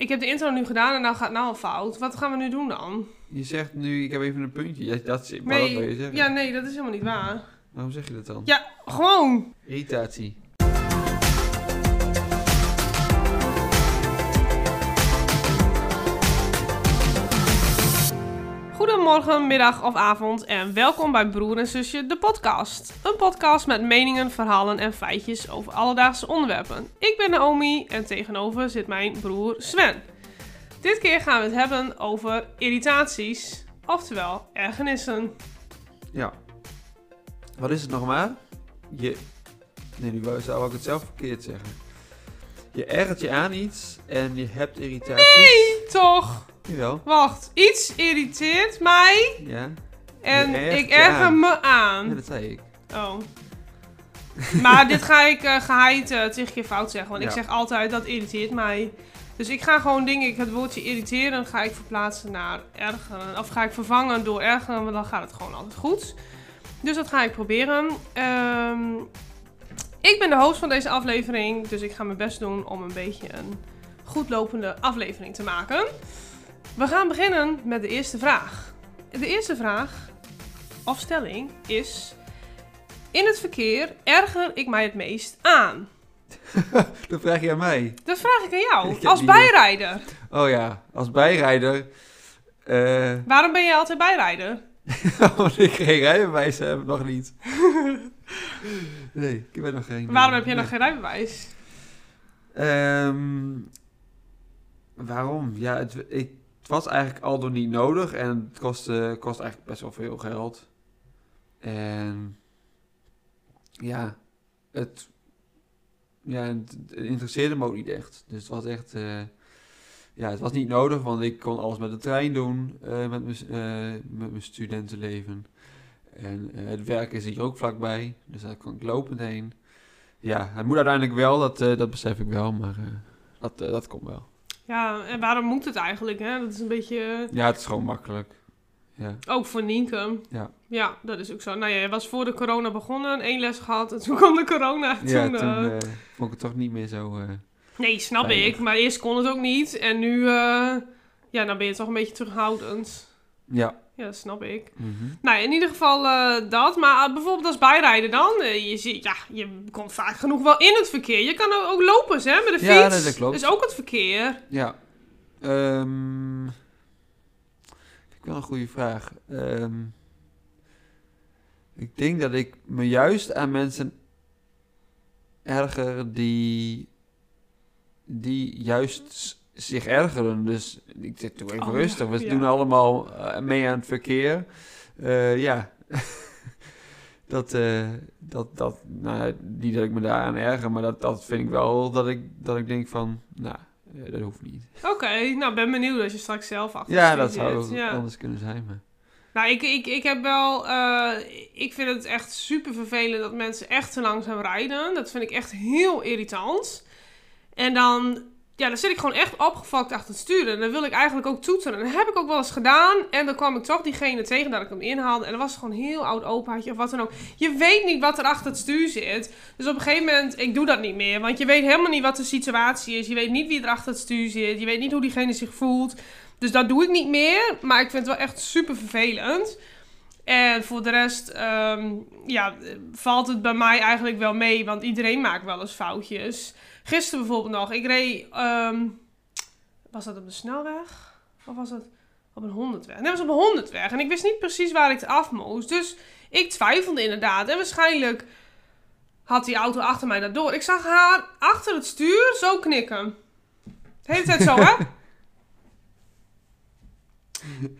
Ik heb de intro nu gedaan en nou gaat nou al fout. Wat gaan we nu doen dan? Je zegt nu, ik heb even een puntje. Ja, dat, is- maar wat wil je zeggen? ja, nee, dat is helemaal niet waar. Waarom zeg je dat dan? Ja, gewoon. Irritatie. Goedemorgen, middag of avond en welkom bij Broer en Zusje, de podcast. Een podcast met meningen, verhalen en feitjes over alledaagse onderwerpen. Ik ben Naomi en tegenover zit mijn broer Sven. Dit keer gaan we het hebben over irritaties, oftewel ergernissen. Ja. Wat is het nog maar? Je... Nee, nu zou ik het zelf verkeerd zeggen. Je ergert je aan iets en je hebt irritatie. Nee, toch? Jawel. Wacht, iets irriteert mij Ja. en Je ergert ik je erger aan. me ja, aan. dat zei ik. Oh. Maar dit ga ik eh geheid eh tegen keer fout zeggen, want ik Ja. zeg altijd dat irriteert mij. Dus ik ga gewoon dingen, ik het woordje irriteren ga ik verplaatsen naar ergeren. Of ga ik vervangen door ergeren, want dan gaat het gewoon altijd goed. Dus dat ga ik proberen. Ehm, ik ben de host van deze aflevering, dus ik ga mijn best doen om een beetje een goed lopende aflevering te maken. We gaan beginnen met de eerste vraag. De eerste vraag, of stelling, is... In het verkeer erger ik mij het meest aan. Dat vraag je aan mij. Dat vraag ik aan jou, als bijrijder. Oh ja, als bijrijder. eh Waarom ben jij altijd bijrijder? want ik geen rijbewijs heb, nog niet. nee, ik ben nog geen. Waarom heb je nee. nog geen rijbewijs? Ehm, waarom? Ja, het, ik, het was eigenlijk al door niet nodig en het kostte, kost eigenlijk best wel veel geld. En ja, het, ja, het, interesseerde me ook niet echt. Dus het was echt, eh, ja, het was niet nodig, want ik kon alles met de trein doen, eh, met mijn eh, met mijn studentenleven. En het werk is hier ook vlakbij, dus daar kon ik lopend heen. Ja, het moet uiteindelijk wel, dat, dat besef ik wel, maar dat, dat komt wel. Ja, en waarom moet het eigenlijk? Hè? Dat is een beetje... eh, Ja, het is gewoon makkelijk. Ja, Ook voor Nienke. Ja. Ja, dat is ook zo. Nou ja, je was voor de corona begonnen, één les gehad en toen kwam de corona. ja toen, toen eh, eh, vond ik het toch niet meer zo... Nee, snap ik. Maar eerst kon het ook niet. En nu, ja, dan ben je toch een beetje terughoudend. ja. Ja, snap ik. mhm. Nou, in ieder geval eh, dat. Maar uh, bijvoorbeeld als bijrijder dan. eh, je, ziet, ja, je komt vaak genoeg wel in het verkeer. Je kan ook, ook lopen, hè, met de fiets. Ja, nee, dat klopt. is ook het verkeer. Ja. Ehm ik wel een goede vraag. Ehm, ik denk dat ik me juist aan mensen erger die, die juist zich ergeren. Dus ik zeg, doe even Oh, rustig. We ja. doen allemaal eh, mee aan het verkeer. Eh, ja. dat, eh, dat, dat, nou, niet dat ik me daaraan erger, maar dat, dat vind ik wel dat ik, dat ik denk van, nou, dat hoeft niet. Oké, nou ben benieuwd als je straks zelf achter Ja, dat zou zit. Ja. anders kunnen zijn. Maar... Nou, ik, ik, ik heb wel... ik vind het echt super vervelend dat mensen echt te langzaam rijden. Dat vind ik echt heel irritant. En dan... Ja, dan zit ik gewoon echt opgefokt achter het sturen. En dan wil ik eigenlijk ook toeteren. En dat heb ik ook wel eens gedaan. En dan kwam ik toch diegene tegen dat ik hem inhaalde. En dan was gewoon een heel oud opaatje of wat dan ook. Je weet niet wat er achter het stuur zit. Dus op een gegeven moment, ik doe dat niet meer. Want je weet helemaal niet wat de situatie is. Je weet niet wie er achter het stuur zit. Je weet niet hoe diegene zich voelt. Dus dat doe ik niet meer. Maar ik vind het wel echt super vervelend. En voor de rest, ehm, ja, valt het bij mij eigenlijk wel mee. Want iedereen maakt wel eens foutjes. Gisteren bijvoorbeeld nog. Ik reed, ehm, was dat op de snelweg? Of was het op een honderdweg? Nee, was op een honderdweg. En ik wist niet precies waar ik het af moest. Dus ik twijfelde inderdaad. En waarschijnlijk had die auto achter mij dat door. Ik zag haar achter het stuur zo knikken. De hele tijd zo, hè?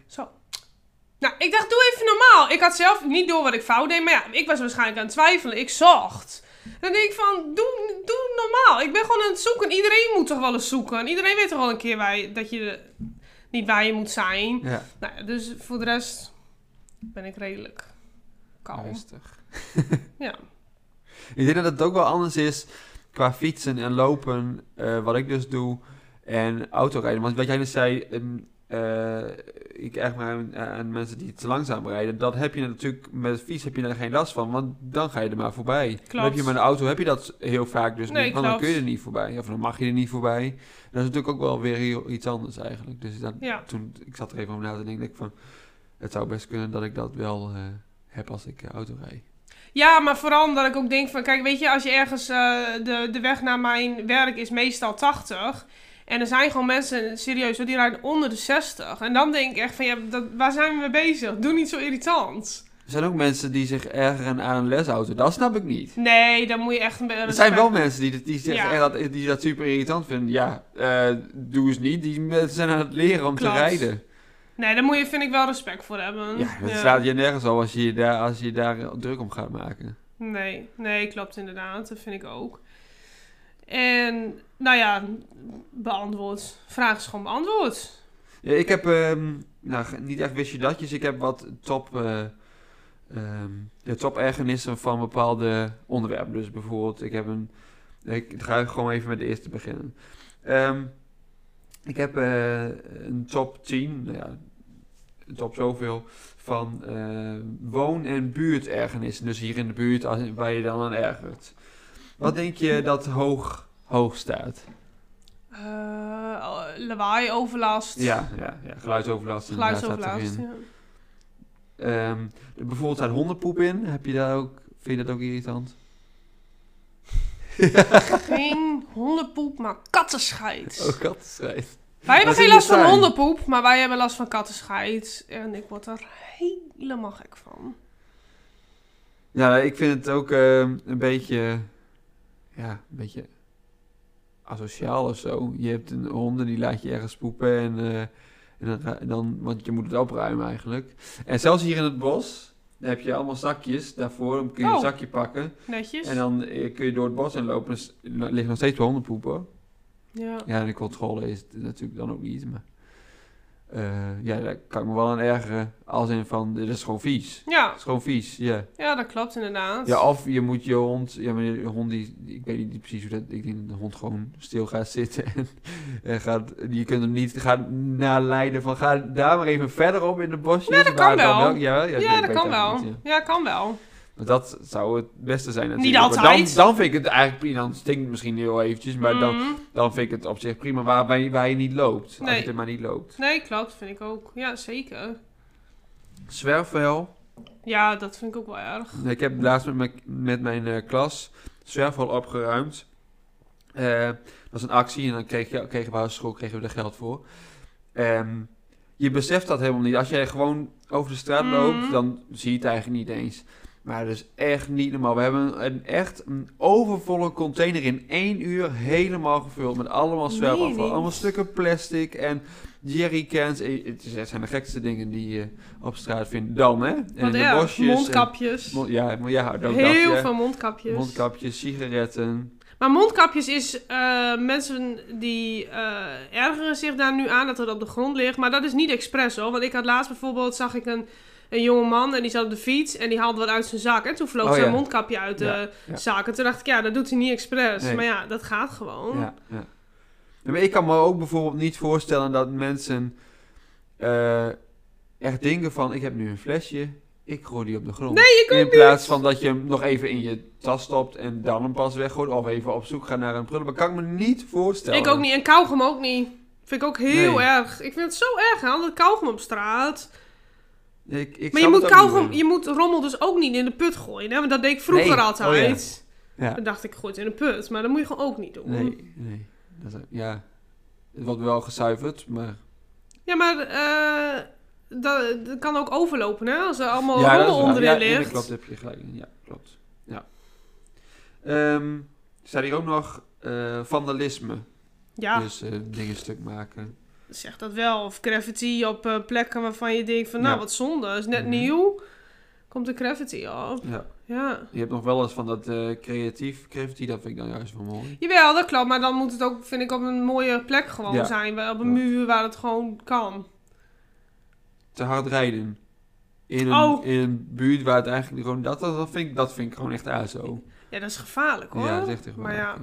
Zo. Nou, ik dacht, doe even normaal. Ik had zelf niet door wat ik fout deed. Maar ja, ik was waarschijnlijk aan het twijfelen. Ik zocht. Dan denk ik van, doe, doe normaal. Ik ben gewoon aan het zoeken. Iedereen moet toch wel eens zoeken. Iedereen weet toch wel een keer waar je, dat je niet waar je moet zijn. Ja, Nou, dus voor de rest ben ik redelijk kalm. rustig. Ja. Ik denk dat het ook wel anders is qua fietsen en lopen, eh, wat ik dus doe, en autorijden. Want wat jij net zei, een, eh, ik echt maar aan, aan mensen die te langzaam rijden. Dat heb je natuurlijk, met fiets heb je daar geen last van, want dan ga je er maar voorbij. Dan heb je met een auto heb je dat heel vaak dus Nee, niet, want dan klopt. kun je er niet voorbij. Of dan mag je er niet voorbij. Dat is natuurlijk ook wel weer heel, iets anders eigenlijk. Dus dan, Ja. toen, ik zat er even over na te denken, denk ik van, het zou best kunnen dat ik dat wel eh, heb als ik eh, auto rijd. Ja, maar vooral omdat ik ook denk van, kijk, weet je, als je ergens, eh, de, de weg naar mijn werk is meestal 80. En er zijn gewoon mensen, serieus, die rijden onder de 60. En dan denk ik echt van, ja, dat, waar zijn we mee bezig? Doe niet zo irritant. Er zijn ook mensen die zich ergeren aan een lesauto. Dat snap ik niet. Nee, dan moet je echt een. Er zijn wel mensen die, die, zeggen Ja. dat, die dat super irritant vinden. Ja, eh, doe eens niet. Die mensen zijn aan het leren om Klopt. te rijden. Nee, daar moet je, vind ik, wel respect voor hebben. Ja, dat staat je nergens al als je daar, als je daar druk om gaat maken. Nee, nee, klopt inderdaad. Dat vind ik ook. En, nou ja, beantwoord. Vraag is gewoon beantwoord. Ja, ik heb ehm, nou, niet echt wist je datjes. Ik heb wat top, ja, top ergernissen van bepaalde onderwerpen. Dus bijvoorbeeld, ik heb een. Ik ga gewoon even met de eerste beginnen. Ehm, ik heb eh, een top 10, nou ja, top zoveel, van eh, woon- en buurtergernissen. Dus hier in de buurt waar je dan aan ergert. Wat denk je dat hoog, hoog staat? Eh, lawaai, overlast. Ja, ja, ja geluidsoverlast. Geluidsoverlast, ja. Ehm, bijvoorbeeld staat hondenpoep in. Heb je daar ook, vind je dat ook irritant? Geen hondenpoep, maar kattenscheid. Oh, kattenstrijd. wij hebben dat geen last van hondenpoep, maar wij hebben last van kattenscheid. En ik word er helemaal gek van. Ja, ik vind het ook ehm, een beetje, ja, een beetje asociaal of zo. Je hebt een honden, die laat je ergens poepen en, eh, en dan, dan, want je moet het opruimen eigenlijk. En zelfs hier in het bos, dan heb je allemaal zakjes daarvoor, dan kun je Oh. een zakje pakken. Netjes. En dan eh, kun je door het bos heen lopen, er ligt nog steeds wel hondenpoep hoor. Ja. Ja, en de controle is het natuurlijk dan ook niet. Maar eh, ja, daar kan ik me wel aan ergeren. Als in van, dit is gewoon vies. Ja. Het is gewoon vies, ja. ja, dat klopt inderdaad. Ja, of je moet je hond... Ja, maar je hond die... Ik weet niet precies hoe dat... Ik denk dat de hond gewoon stil gaat zitten en, en gaat... Je kunt hem niet gaan naleiden van... Ga daar maar even verder op in de bosjes. Ja, dat kan dan wel. Ja, ja, dat kan wel. niet, ja. Ja, kan wel. Dat zou het beste zijn natuurlijk. Altijd. Dan, dan vind ik het eigenlijk prima. Dan stinkt het misschien heel eventjes. Maar dan, Mhm. dan vind ik het op zich prima waar, waar, je, waar je niet loopt. Als Nee. het er maar niet loopt. Nee, klopt, vind ik ook. Ja, zeker. Zwerfvuil. Ja, dat vind ik ook wel erg. Ik heb laatst met mijn, met mijn eh, klas zwerfvuil opgeruimd. Eh, dat was een actie en dan kreeg je, kregen we uit school kregen we er geld voor. Ehm, je beseft dat helemaal niet. Als jij gewoon over de straat loopt, dan zie je het eigenlijk niet eens. Maar dat is echt niet normaal. We hebben een, echt een overvolle container in één uur helemaal gevuld met allemaal zwerfafval. Allemaal stukken plastic en jerrycans. Eh, Het zijn de gekste dingen die je op straat vindt. Dan, hè? En in de bosjes. en- Mondkapjes. Mond- ja, ja, Heel veel mondkapjes. Mondkapjes, sigaretten. Maar mondkapjes is, eh, mensen die eh, ergeren zich daar nu aan dat het op de grond ligt. Maar dat is niet expres hoor. Want ik had laatst bijvoorbeeld, zag ik een, een jonge man en die zat op de fiets en die haalde wat uit zijn zak. En toen vloog Oh, zijn ja. mondkapje uit de Ja, zak. En toen dacht ik, ja, dat doet hij niet expres. Nee. Maar ja, dat gaat gewoon. Maar ik kan me ook bijvoorbeeld niet voorstellen dat mensen eh, echt denken van... Ik heb nu een flesje, ik gooi die op de grond. Nee, In niet. plaats van dat je hem nog even in je tas stopt en dan hem pas weggooit. Of even op zoek gaat naar een prullenbak. Kan ik me niet voorstellen. Ik ook niet. En kauwgom ook niet. Vind ik ook heel Nee. erg. Ik vind het zo erg, hè, dat kauwgom op straat. Ik, ik maar je moet, kauwgom, je moet rommel dus ook niet in de put gooien. Hè? Want dat deed ik vroeger Nee. altijd. Ja. Dan dacht ik, gooi het in de put. Maar dat moet je gewoon ook niet doen. Nee, nee. Dat, ja. Het wordt wel gezuiverd, maar... Ja, maar eh, dat, dat kan ook overlopen, hè? Als er allemaal ja, rommel onderin ja, ligt. dat klopt, heb je gelijk in. Ja, klopt. Ja. Ehm, staat hier ook nog eh, vandalisme. Ja, Dus eh, dingen stuk maken. Zeg dat wel. Of graffiti op eh, plekken waarvan je denkt van, nou, Ja. wat zonde. Is net Mhm. nieuw. Komt er graffiti op. Ja. Ja. Je hebt nog wel eens van dat eh, creatief, creatief, dat vind ik dan juist wel mooi. Jawel, dat klopt. Maar dan moet het ook, vind ik, op een mooie plek gewoon Ja. zijn. Op een muur waar het gewoon kan. Te hard rijden. In een, Oh. in een buurt waar het eigenlijk gewoon... Dat, dat, dat, vind, ik, dat vind ik gewoon echt zo. Ja, dat is gevaarlijk, hoor. Ja, dat is echt Maar ja,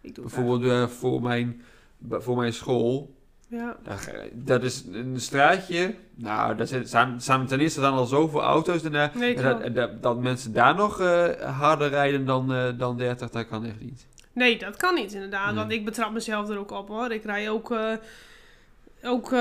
ik doe het Bijvoorbeeld eh, voor, mijn, voor mijn school... Ja. Dat, is een straatje. Nou, daar zit- staan, staan ten eerste dan al zoveel auto's daarna. Nee, En dat, dat, dat mensen daar nog eh, harder rijden dan, eh, dan 30, dat kan echt niet. Nee, dat kan niet inderdaad. Nee. Want ik betrap mezelf er ook op hoor. Ik rij ook... eh, ook, eh,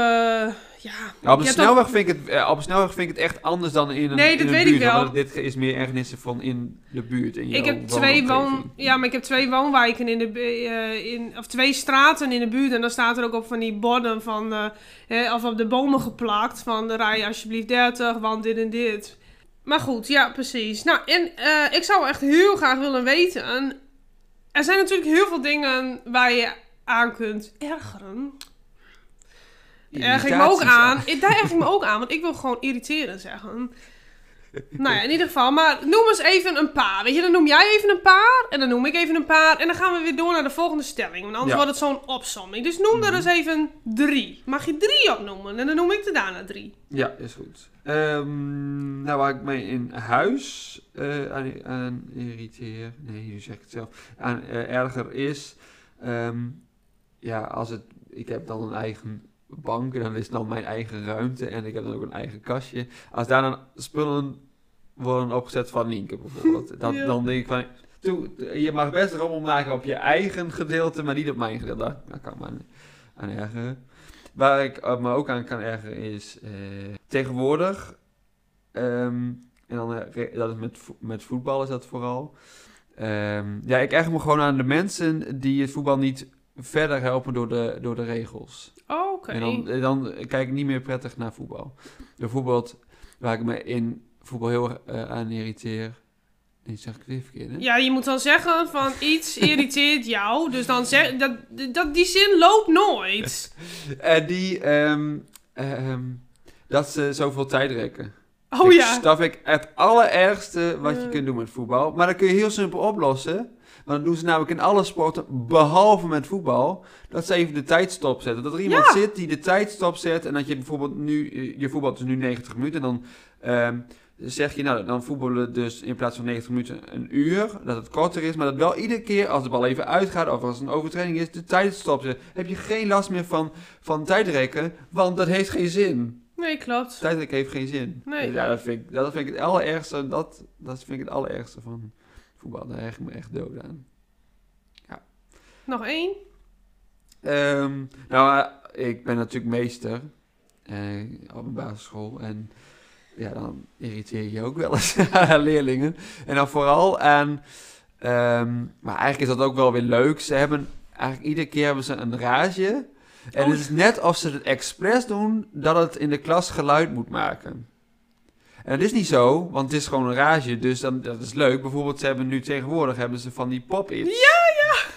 ja... Ja, op, hebt snelweg vind ik het, eh, op snelweg vind ik het echt anders dan in een, Nee, dat weet buurt. ik wel. dit is meer ergernissen van in de buurt. In Ik heb twee woon, ja, maar ik heb twee woonwijken in de eh, in of twee straten in de buurt en dan staat er ook op van die borden van eh, hè, of op de bomen geplakt van rij alsjeblieft 30, want dit en dit. Maar goed, ja, precies. Nou, en ik zou echt heel graag willen weten. Er zijn natuurlijk heel veel dingen waar je aan kunt ergeren. Erg ik me ook aan. Ik- Daar erg ik me ook aan, want ik wil gewoon irriteren zeggen. Nou ja, in ieder geval. Maar noem eens even een paar. Weet je, dan noem jij even een paar. En dan noem ik even een paar. En dan gaan we weer door naar de volgende stelling. Want anders Ja. wordt het zo'n opsomming. Dus noem er Mhm. eens even drie. Mag je drie opnoemen? En dan noem ik er daarna drie. Ja, is goed. Ehm, nou, waar ik mij in huis aan, aan irriteer, nee, nu zeg ik het zelf, aan eh, erger is, ehm, ja, als het, ik heb dan een eigen bank en dan is het dan mijn eigen ruimte en ik heb dan ook een eigen kastje. Als daar dan spullen worden opgezet van Nienke bijvoorbeeld, dat, Ja. dan denk ik van, toe, je mag best rommel maken op je eigen gedeelte, maar niet op mijn gedeelte. Daar, daar kan ik me aan, aan ergeren. Waar ik eh, me ook aan kan ergeren is eh, tegenwoordig, ehm, en dan, eh, dat is met, met voetbal is dat vooral. Ehm, ja, ik erger me gewoon aan de mensen die het voetbal niet verder helpen door de, door de regels. Oh, Oké. En dan, eh, dan kijk ik niet meer prettig naar voetbal. Bijvoorbeeld, waar ik me in voetbal heel eh, aan irriteer. Nee, zeg ik weer verkeerd, hè? Ja, je moet dan zeggen van iets irriteert jou. Dus dan zeg dat, dat die zin loopt nooit. Eh, die, ehm, ehm, dat ze zoveel tijd rekken. Oh Ik- ja. Dat vind ik het allerergste wat je Ja. kunt doen met voetbal. Maar dat kun je heel simpel oplossen. Want dat doen ze namelijk in alle sporten, behalve met voetbal. Dat ze even de tijd stopzetten. Dat er iemand Ja. zit die de tijd stopzet. En dat je bijvoorbeeld nu, eh, je voetbalt dus nu 90 minuten. En dan ehm, zeg je, nou dan voetballen dus in plaats van 90 minuten een uur. Dat het korter is. Maar dat wel iedere keer als de bal even uitgaat of als het een overtreding is, de tijd stopzet. Heb je geen last meer van, van tijdrekken. Want dat heeft geen zin. Nee, klopt. Tijdelijk heeft geen zin. Nee. Ja, dat vind ik, dat vind ik het allerergste. Dat, dat vind ik het allerergste van voetbal. Daar erg ik me echt dood aan. Nog één? Ehm, nou, eh, ik ben natuurlijk meester eh, op een basisschool. En ja, dan irriteer je ook wel eens leerlingen. En dan vooral aan... ehm, maar eigenlijk is dat ook wel weer leuk. Ze hebben... Eigenlijk iedere keer hebben ze een rage. En Oh. het is net of ze het expres doen dat het in de klas geluid moet maken. En dat is niet zo, want het is gewoon een rage, dus dan, dat is leuk. Bijvoorbeeld, ze hebben nu tegenwoordig hebben ze van die pop-its. Ja, ja!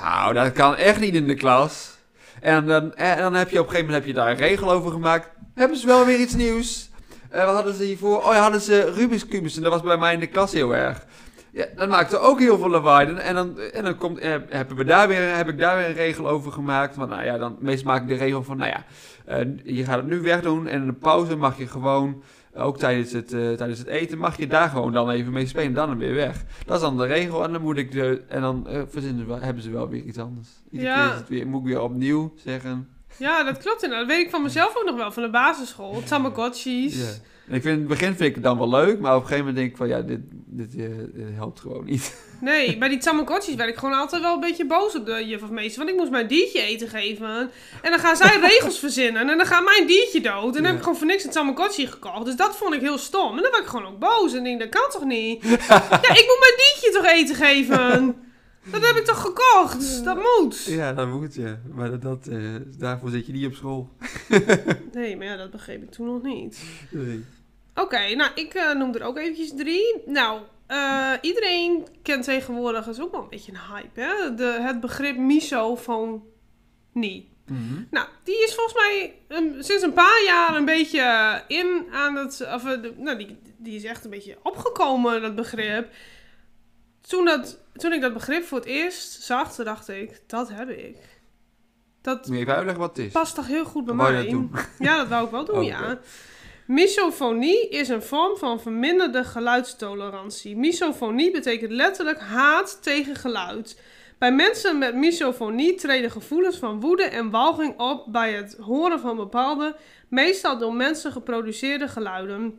Nou, dat kan echt niet in de klas. En dan, en dan heb je op een gegeven moment heb je daar een regel over gemaakt. Hebben ze wel weer iets nieuws? Eh, wat hadden ze hiervoor? Oh ja, hadden ze Rubik's Cubus. En dat was bij mij in de klas heel erg. Ja, dat maakte ook heel veel lawaai. En- dan, en dan komt, eh, hebben we daar weer, heb ik daar weer een regel over gemaakt. Want nou ja, dan meestal maak ik de regel van, nou ja, eh, je gaat het nu wegdoen. En in de pauze mag je gewoon, ook tijdens het, eh, tijdens het eten, mag je daar gewoon dan even mee spelen. Dan weer weg. Dat is dan de regel. En dan moet ik de, en dan eh, verzinnen ze hebben ze wel weer iets anders. Iedere Ja. keer is het weer, moet ik weer opnieuw zeggen. Ja, dat klopt inderdaad. Dat weet ik van mezelf ook nog wel, van de basisschool. Tamagotchis. Ja. Ik vind, in het begin vind ik het dan wel leuk, maar op een gegeven moment denk ik van, ja, dit, dit, eh, dit helpt gewoon niet. Nee, bij die Tamagotchis werd ik gewoon altijd wel een beetje boos op de juf of meester. Want ik moest mijn diertje eten geven. En dan gaan zij regels verzinnen. En dan gaat mijn diertje dood. En dan Ja. heb ik gewoon voor niks een Tamagotchi gekocht. Dus dat vond ik heel stom. En dan werd ik gewoon ook boos. En denk, dat kan toch niet? ja, ik moet mijn diertje toch eten geven? Dat heb ik toch gekocht? Dat moet. Ja, dat moet je. Maar dat, dat, eh, daarvoor zit je niet op school. Nee, maar ja, dat begreep ik toen nog niet. Nee. Oké, nou, ik eh, noem er ook eventjes drie. Nou, eh, iedereen kent tegenwoordig, dat is ook wel een beetje een hype, hè? De, het begrip misofonie. Mhm. Nou, die is volgens mij ehm, sinds een paar jaar een beetje in aan het... Of, de- nou, die, die is echt een beetje opgekomen, dat begrip. Toen, dat, toen ik dat begrip voor het eerst zag, toen dacht ik, dat heb ik. Dat Moet je even uitleggen wat het is? past toch heel goed bij Wou je mij. dat doen? Ja, dat wou ik wel doen, ja. Misofonie is een vorm van verminderde geluidstolerantie. Misofonie betekent letterlijk haat tegen geluid. Bij mensen met misofonie treden gevoelens van woede en walging op bij het horen van bepaalde, meestal door mensen geproduceerde geluiden.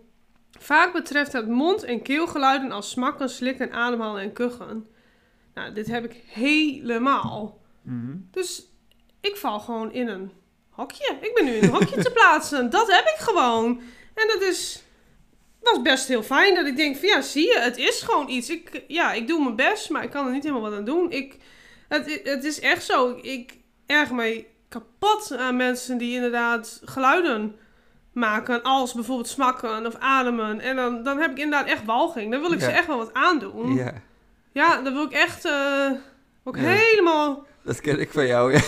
Vaak betreft het mond- en keelgeluiden als smakken, slikken, ademhalen en kuchen. Nou, dit heb ik helemaal. Mhm. Dus ik val gewoon in een hokje. Ik ben nu in een hokje te plaatsen. Dat heb ik gewoon. En dat is, was best heel fijn. Dat ik denk van ja, zie je, het is gewoon iets. Ik, ja, ik doe mijn best, maar ik kan er niet helemaal wat aan doen. Ik, het, het is echt zo. Ik erg mij kapot aan mensen die inderdaad geluiden maken. Als bijvoorbeeld smakken of ademen. En dan, dan heb ik inderdaad echt walging. Dan wil ik ze echt wel wat aandoen. Ja, Ja, dan wil ik echt eh, ook Ja. helemaal... dat ken ik van jou. Ja.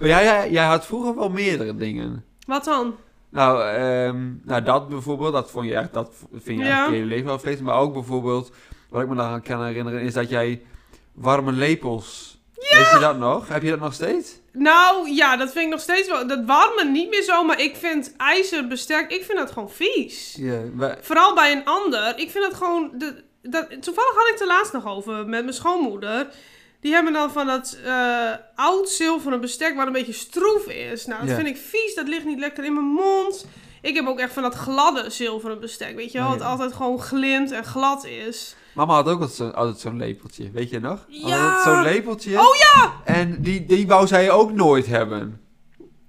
maar jij, jij, jij had vroeger wel meerdere dingen. Wat dan? Nou, ehm, nou, dat bijvoorbeeld, dat vond je echt, dat vind je je hele leven wel vreselijk. Maar ook bijvoorbeeld, wat ik me dan kan herinneren, is dat jij warme lepels. Weet je dat nog? Heb je dat nog steeds? Nou, ja, dat vind ik nog steeds wel... Dat warmen niet meer zo, maar ik vind ijzer bestek... Ik vind dat gewoon vies. Ja, Vooral bij een ander. Ik vind dat gewoon... De, dat, toevallig had ik het er laatst nog over met mijn schoonmoeder. Die hebben dan van dat eh, oud zilveren bestek waar een beetje stroef is. Nou, dat Ja. vind ik vies. Dat ligt niet lekker in mijn mond. Ik heb ook echt van dat gladde zilveren bestek. Weet je wel? Oh, Wat altijd gewoon glint en glad is. Mama had ook altijd zo- altijd zo'n lepeltje, weet je nog? Ja. Zo'n lepeltje. Oh ja! En die, die wou zij ook nooit hebben.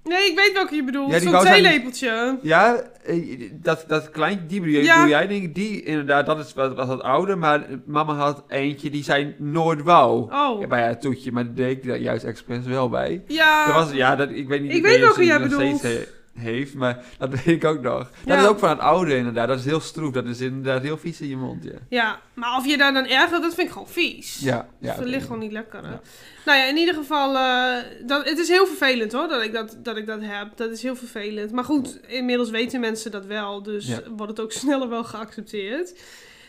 Nee, ik weet welke je bedoelt. Ja, die Zo'n wou zijn- theelepeltje. Ja, eh, dat, dat kleintje, die bedoel, Ja. bedoel jij denk ik, die inderdaad, dat is wat, wat wat ouder. Maar mama had eentje die zij nooit wou. Oh. Bij haar toetje, maar daar deed ik daar juist expres wel bij. Ja. Dat was, ja, dat, ik weet niet Ik weet welke jij bedoelt. steeds he- heeft, maar dat weet ik ook nog. Dat Ja. is ook van het oude inderdaad, dat is heel stroef, dat is inderdaad heel vies in je mond, ja. Ja, maar of je daar dan ergert, dat vind ik gewoon vies. Ja, ja. dat oké. ligt gewoon niet lekker. hè. Ja. Nou ja, in ieder geval, eh, dat, het is heel vervelend hoor, dat ik dat, dat ik dat heb. Dat is heel vervelend. Maar goed, inmiddels weten mensen dat wel, dus wordt het ook sneller wel geaccepteerd.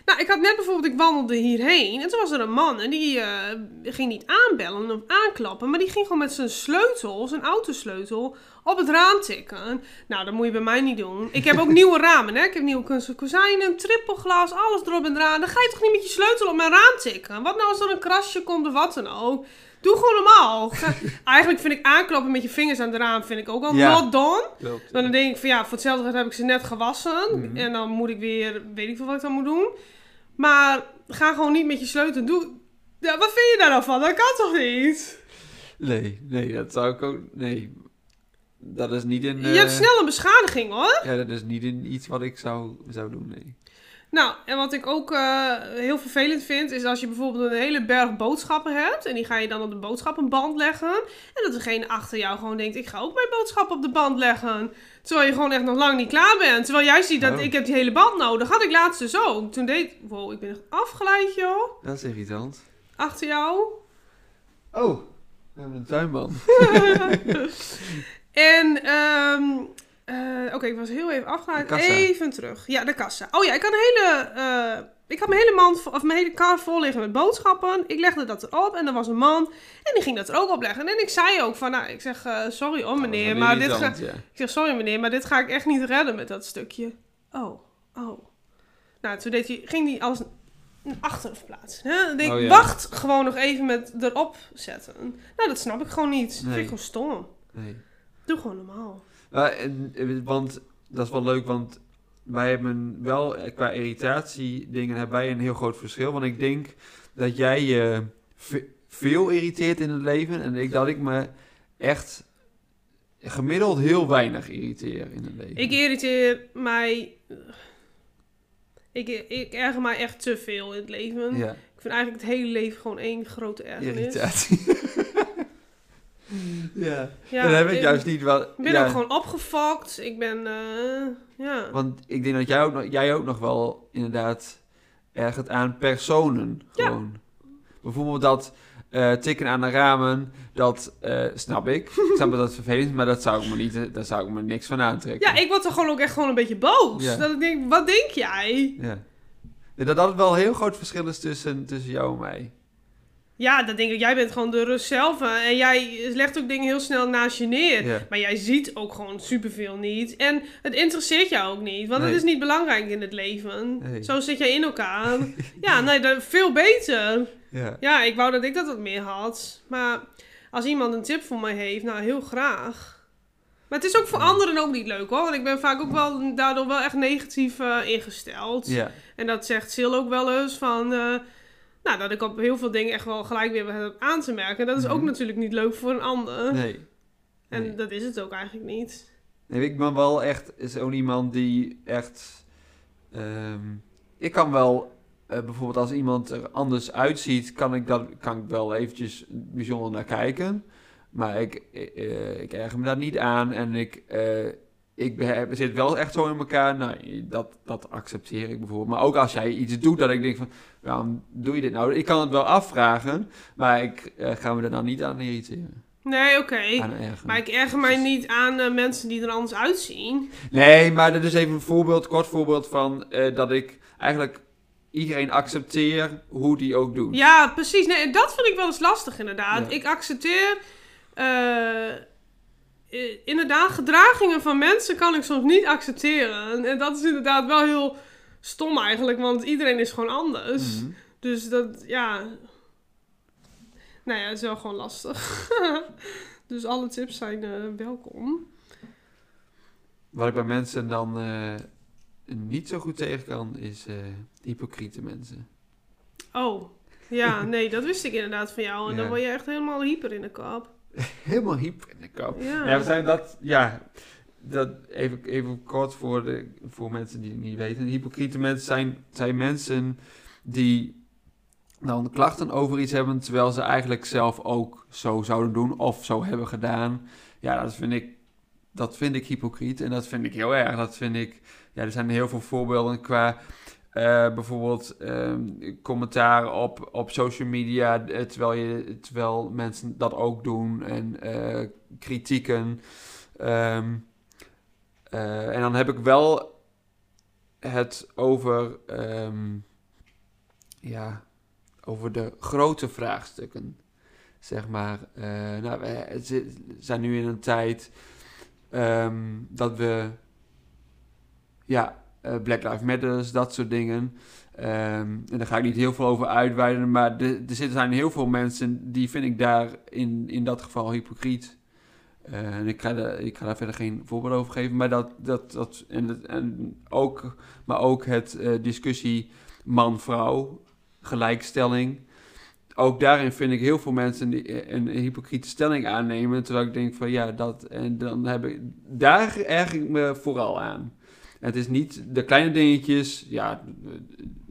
Nou, ik had net bijvoorbeeld, ik wandelde hierheen en toen was er een man en die eh, ging niet aanbellen of aanklappen, maar die ging gewoon met zijn sleutel, zijn autosleutel, op het raam tikken. Nou, dat moet je bij mij niet doen. Ik heb ook nieuwe ramen, hè. Ik heb nieuwe kunststof kozijnen, trippelglas, alles erop en eraan. Dan ga je toch niet met je sleutel op mijn raam tikken? Wat nou als er een krasje komt of wat dan ook? Doe gewoon normaal. Eigenlijk vind ik aanklappen met je vingers aan het raam vind ik ook al Ja. not done. Klopt. Dan denk ik van ja, voor hetzelfde geld heb ik ze net gewassen. Mhm. En dan moet ik weer, weet ik veel wat ik dan moet doen. Maar ga gewoon niet met je sleutel. Doe, ja, wat vind je daar nou van? Dat kan toch niet? Nee, nee, dat zou ik ook, nee. Dat is niet in... Je hebt eh, snel een beschadiging hoor. Ja, dat is niet in iets wat ik zou, zou doen, nee. Nou, en wat ik ook eh, heel vervelend vind, is als je bijvoorbeeld een hele berg boodschappen hebt. En die ga je dan op de boodschappenband leggen. En dat degene achter jou gewoon denkt, ik ga ook mijn boodschap op de band leggen. Terwijl je gewoon echt nog lang niet klaar bent. Terwijl jij ziet dat Oh. ik heb die hele band nodig. Had ik laatst dus ook. Toen deed, wow, ik ben echt afgeleid joh. Dat is irritant. Achter jou. Oh, we hebben een tuinman. En, ehm eh, oké, ik was heel even afgeleid. Even terug. Ja, de kassa. Oh ja, ik had een hele, eh, ik had mijn hele mand, of mijn hele kar vol liggen met boodschappen. Ik legde dat erop en er was een man en die ging dat er ook op leggen. En ik zei ook van, nou, ik zeg, eh, sorry hoor meneer, maar dit ga, irritant, ja. ik zeg, sorry meneer, maar dit ga ik echt niet redden met dat stukje. Oh, oh. Nou, toen deed hij, ging hij alles naar achteren verplaatsen. Hè? Dan denk Oh, ja. wacht gewoon nog even met erop zetten. Nou, dat snap ik gewoon niet. Dat vind Nee. ik gewoon stom. Nee. Doe gewoon normaal. En, eh, want dat is wel leuk, want wij hebben wel eh, qua irritatie dingen hebben wij een heel groot verschil. Want ik denk dat jij je ve- veel irriteert in het leven en ik dat ik me echt gemiddeld heel weinig irriteer in het leven. Ik irriteer mij. Ik, ik erger mij echt te veel in het leven. ja, Ik vind eigenlijk het hele leven gewoon één grote ergernis. irritatie. ja. Ja, dan heb ik ik juist niet wat. Ik ben ja, ook gewoon opgefokt. Ik ben. eh, ja. Want ik denk dat jij ook, nog, jij ook nog wel inderdaad ergert aan personen. Ja. Gewoon. Bijvoorbeeld dat eh, tikken aan de ramen, dat eh, snap ik. Ik snap dat dat vervelend is, maar dat zou ik me niet, daar zou ik me niks van aantrekken. ja, ik word er gewoon ook echt gewoon een beetje boos. Ja. Dat ik denk, wat denk jij? Ja, Dat dat wel een heel groot verschil is tussen, tussen jou en mij. Ja, dat denk ik. Jij bent gewoon de rust zelf. En jij legt ook dingen heel snel naast je neer. Maar jij ziet ook gewoon superveel niet. En het interesseert jou ook niet. Want Nee. het is niet belangrijk in het leven. Nee. Zo zit jij in elkaar. ja, nee, dat, veel beter. Ja. Ja, ik wou dat ik dat wat meer had. Maar als iemand een tip voor mij heeft, nou heel graag. Maar het is ook voor anderen ook niet leuk hoor. Want ik ben vaak ook wel daardoor wel echt negatief eh, ingesteld. En dat zegt Sil ook wel eens van... eh, nou, dat ik op heel veel dingen echt wel gelijk weer heb aan te merken. Dat is ook Mhm. natuurlijk niet leuk voor een ander. Nee. En Nee. dat is het ook eigenlijk niet. Nee, ik ben wel echt zo'n iemand die echt. ehm, ik kan wel, eh, bijvoorbeeld als iemand er anders uitziet, kan ik, dat, kan ik wel eventjes bijzonder naar kijken. Maar ik, eh, ik erger me daar niet aan en ik, eh, ik be- zit wel echt zo in elkaar. Nou, dat, dat accepteer ik bijvoorbeeld. Maar ook als jij iets doet dat ik denk van, waarom doe je dit nou? Ik kan het wel afvragen, maar ik eh, ga me er dan niet aan irriteren. Nee, oké. Aan ergeren. Maar ik erger mij niet aan eh, mensen die er anders uitzien. Nee, maar dat is even een voorbeeld, kort voorbeeld van eh, dat ik eigenlijk iedereen accepteer hoe die ook doet. Ja, precies. Nee, en dat vind ik wel eens lastig inderdaad. Ja. Ik accepteer... eh, inderdaad, gedragingen van mensen kan ik soms niet accepteren. En, en dat is inderdaad wel heel stom eigenlijk, want iedereen is gewoon anders. Mhm. Dus dat, ja... Nou ja, het is wel gewoon lastig. dus alle tips zijn eh, welkom. Wat ik bij mensen dan eh, niet zo goed tegen kan, is eh, hypocriete mensen. Oh, ja, nee, dat wist ik inderdaad van jou. En dan word je echt helemaal hyper in de kop. Helemaal hyper in de kop. Ja. Ja, we zijn dat, ja, dat even, even kort voor, de, voor mensen die het niet weten. Hypocriete mensen zijn, zijn mensen die dan klachten over iets hebben, terwijl ze eigenlijk zelf ook zo zouden doen of zo hebben gedaan. Ja, dat vind ik, dat vind ik hypocriet en dat vind ik heel erg. Dat vind ik, ja, er zijn heel veel voorbeelden qua eh, bijvoorbeeld ehm, commentaar op, op social media, eh, terwijl, je, terwijl mensen dat ook doen en eh, kritieken. Ehm, eh, en dan heb ik wel het over, ehm, ja, over de grote vraagstukken. Zeg maar, nou, we zi- zijn nu in een tijd dat we, ja, Black Lives Matter, dat soort dingen. Ehm, en daar ga ik niet heel veel over uitweiden, maar er zijn heel veel mensen die vind ik daar in, in dat geval hypocriet. Eh, en ik ga, daar, ik ga verder geen voorbeeld over geven, maar dat, dat, dat en, en ook, maar ook het eh, discussie man-vrouw, gelijkstelling. Ook daarin vind ik heel veel mensen die een hypocriete stelling aannemen, terwijl ik denk van ja, dat en dan heb ik daar erg ik me vooral aan. Het is niet de kleine dingetjes, ja,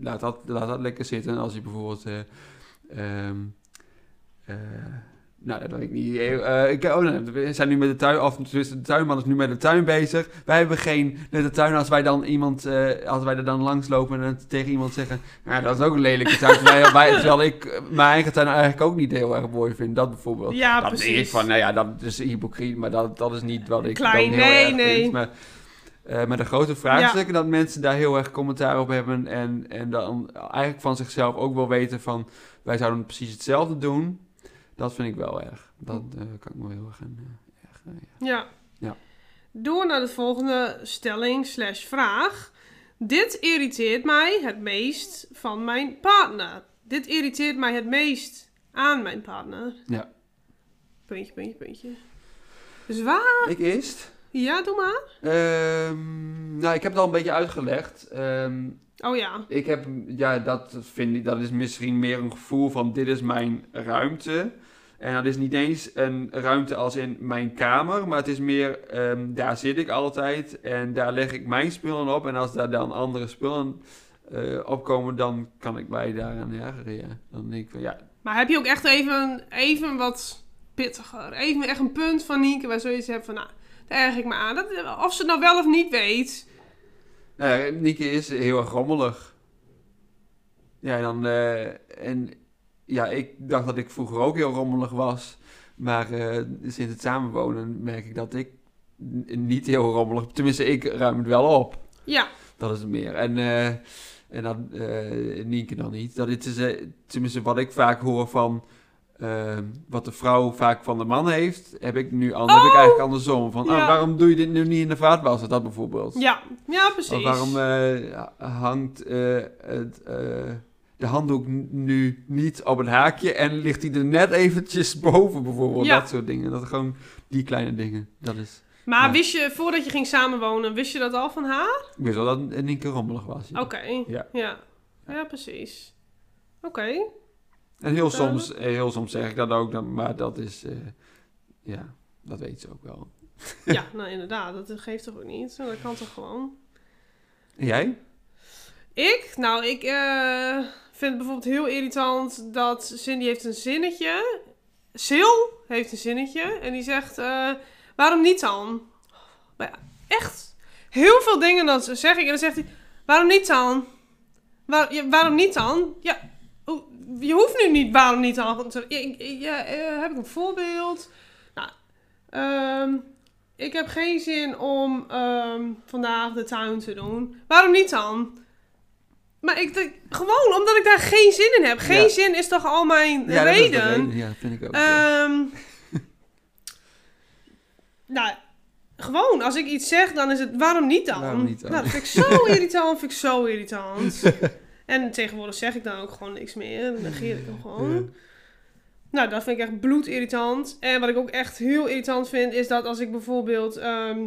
laat dat, laat dat lekker zitten. Als je bijvoorbeeld, eh, ehm, eh, nou, dat weet ik niet. Eh, ik, oh, nee, we zijn nu met de tuin, of tenminste, de tuinman is nu met de tuin bezig. Wij hebben geen nette tuin als wij dan iemand, als wij er dan langslopen en het tegen iemand zeggen, nou, dat is ook een lelijke tuin. terwijl, wij- terwijl ik mijn eigen tuin eigenlijk ook niet heel erg mooi vind. Dat bijvoorbeeld. Ja, dan precies. ik van, nou ja, dat is hypocriet, maar dat, dat is niet wat ik Klein, dan heel nee, erg nee. vind. Maar, eh, maar de grote vraagstukken, dat mensen daar heel erg commentaar op hebben en, en dan eigenlijk van zichzelf ook wel weten van, wij zouden precies hetzelfde doen. Dat vind ik wel erg. Dat eh, kan ik me heel erg aan eh, ergeren, ja. Ja. Ja. Door naar de volgende stelling slash vraag. Dit irriteert mij het meest van mijn partner. Dit irriteert mij het meest aan mijn partner. Ja. Puntje, puntje, puntje. Dus waar? Ik eerst. Ja, doe maar. Ehm, nou, ik heb het al een beetje uitgelegd. Ehm, Oh ja. Ik heb, ja, dat vind ik, dat is misschien meer een gevoel van dit is mijn ruimte. En dat is niet eens een ruimte als in mijn kamer, maar het is meer, ehm, daar zit ik altijd en daar leg ik mijn spullen op. En als daar dan andere spullen eh, opkomen, dan kan ik mij daaraan ergeren, ja. Dan denk ik van, ja, Maar heb je ook echt even, even wat pittiger? Even echt een punt van Nienke waar zoiets hebt van, nou, daar erg ik me aan. Dat, of ze het nou wel of niet weet. Nou, Nieke is heel erg rommelig. Ja, en dan, eh, en ja, ik dacht dat ik vroeger ook heel rommelig was. Maar eh, sinds het samenwonen merk ik dat ik niet heel rommelig... Tenminste, ik ruim het wel op. Ja, Dat is het meer. En, eh, en dan Nienke dan niet. Dat is, tenminste, wat ik vaak hoor van... eh, wat de vrouw vaak van de man heeft, heb ik nu an- heb ik Oh! eigenlijk andersom. Van, Ja. ah, waarom doe je dit nu niet in de vaatwasser? Dat bijvoorbeeld. ja, ja, precies. Of waarom eh, hangt eh, het, eh, de handdoek nu niet op een haakje en ligt hij er net eventjes boven bijvoorbeeld. Ja. Dat soort dingen. Dat gewoon die kleine dingen. Dat is... Maar Ja. wist je, voordat je ging samenwonen, wist je dat al van haar? Ik wist wel dat het in één keer rommelig was. Oké. Ja. Ja. Ja, precies. Oké. En heel soms, eh, heel soms zeg ik dat ook, maar dat is... eh, ja, dat weet ze ook wel. Ja, nou inderdaad. Dat geeft toch ook niet? Dat kan toch gewoon? En jij? Ik? Nou, ik eh, vind het bijvoorbeeld heel irritant dat Cindy heeft een zinnetje. Sil heeft een zinnetje. En die zegt, waarom niet dan? Maar ja, echt heel veel dingen dan zeg ik. En dan zegt hij, waarom niet dan? Waar, ja, waarom niet dan? Ja, je hoeft nu niet waarom niet dan. te- Ja, eh, heb ik een voorbeeld? Nou, ehm, ik heb geen zin om ehm, vandaag de tuin te doen. Waarom niet dan? Maar ik denk, gewoon omdat ik daar geen zin in heb. Geen Ja. zin is toch al mijn Ja, dat reden? reden. Ja, vind ik ook. Ehm nou, gewoon, als ik iets zeg, dan is het waarom niet dan? Waarom niet dan? Nou, dat vind ik zo irritant, vind ik zo irritant. en tegenwoordig zeg ik dan ook gewoon niks meer. Dan negeer ik hem gewoon. Ja. Nou, dat vind ik echt bloedirritant. En wat ik ook echt heel irritant vind, is dat als ik bijvoorbeeld... ehm,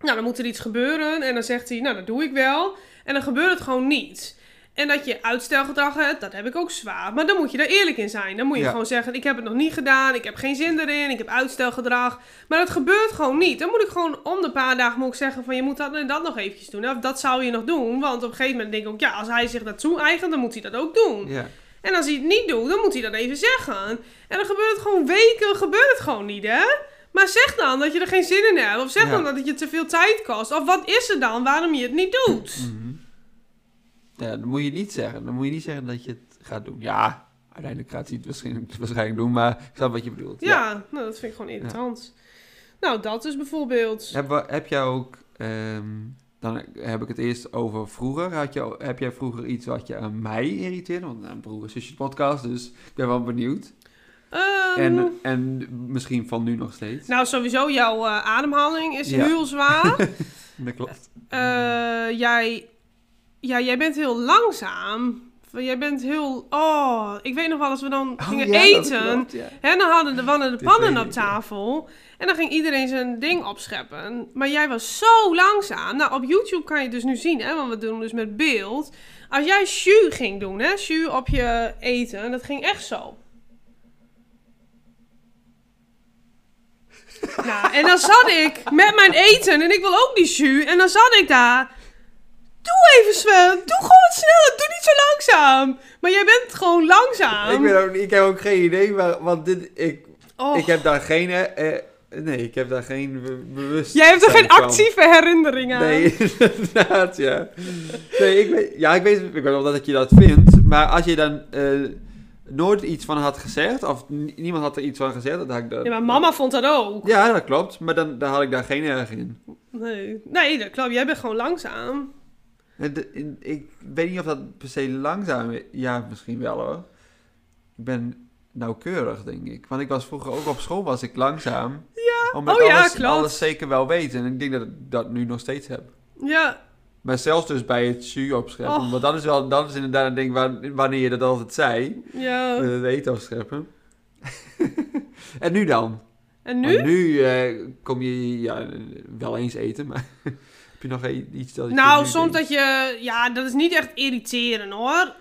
nou, dan moet er iets gebeuren. En dan zegt hij, nou, dat doe ik wel. En dan gebeurt het gewoon niet. En dat je uitstelgedrag hebt, dat heb ik ook zwaar. Maar dan moet je daar eerlijk in zijn. Dan moet je Ja. gewoon zeggen, ik heb het nog niet gedaan. Ik heb geen zin erin. Ik heb uitstelgedrag. Maar dat gebeurt gewoon niet. Dan moet ik gewoon om de paar dagen moet ik zeggen van... je moet dat en dat nog eventjes doen. Of dat zou je nog doen. Want op een gegeven moment denk ik ook... ja, als hij zich dat toe-eigent, dan moet hij dat ook doen. Ja. En als hij het niet doet, dan moet hij dat even zeggen. En dan gebeurt het gewoon weken, gebeurt het gewoon niet, hè? Maar zeg dan dat je er geen zin in hebt. Of zeg Ja. dan dat het je te veel tijd kost. Of wat is er dan waarom je het niet doet? Mhm. Ja, dan moet je niet zeggen. Dan moet je niet zeggen dat je het gaat doen. Ja, uiteindelijk gaat hij het waarschijnlijk, waarschijnlijk doen, maar ik snap wat je bedoelt. Ja, nou, dat vind ik gewoon irritant. Nou, dat is bijvoorbeeld... Heb, heb jij ook, ehm, dan heb ik het eerst over vroeger. Had je, heb jij vroeger iets wat je aan mij irriteerde? Want nou, een broer en zusje podcast, dus ik ben wel benieuwd. ehm, En, en misschien van nu nog steeds. Nou, sowieso, jouw eh, ademhaling is Ja. heel zwaar. Dat klopt. Eh, jij, ja, jij bent heel langzaam. Jij bent heel... Oh, ik weet nog wel als we dan gingen Oh, ja, dat eten... klopt, ja. Hè, dan hadden de mannen de pannen op ja. tafel. En dan ging iedereen zijn ding opscheppen. Maar jij was zo langzaam. Nou, op YouTube kan je het dus nu zien, hè, want we doen dus met beeld. Als jij jus ging doen, hè, jus op je eten, dat ging echt zo. nou, en dan zat ik met mijn eten en ik wil ook die jus. En dan zat ik daar. Doe even Sven, doe gewoon sneller, doe niet zo langzaam. Maar jij bent gewoon langzaam. Ik, ben ook, ik heb ook geen idee, maar, want dit, ik, Oh. ik heb daar geen... eh, eh, nee, ik heb daar geen be- bewust. Jij hebt er geen actieve herinnering aan. Nee, inderdaad, ja. Nee, ik weet, ja, ik weet, ik weet wel dat je dat vindt, maar als je dan eh, nooit iets van had gezegd, of niemand had er iets van gezegd, dan had ik dat... Ja, maar mama vond dat ook. Ja, dat klopt, maar dan, dan had ik daar geen erg in. Nee, nee dat klopt. Jij bent gewoon langzaam. In- Ik weet niet of dat per se langzaam is. Ja, misschien wel hoor. Ik ben nauwkeurig, denk ik. Want ik was vroeger ook op school was ik langzaam. Ja, omdat oh ik ja, alles, zeker wel weet. En ik denk dat ik dat nu nog steeds heb. Ja, Maar zelfs dus bij het jus opscheppen. Och. Want dat is, wel, dat is inderdaad een ding waar, wanneer je dat altijd zei. ja. met Het eten opscheppen. en nu dan? En nu? Nu eh, kom je ja, wel eens eten, maar heb je nog e- iets dat je Nou, soms denkt? dat je... Ja, dat is niet echt irriteren hoor.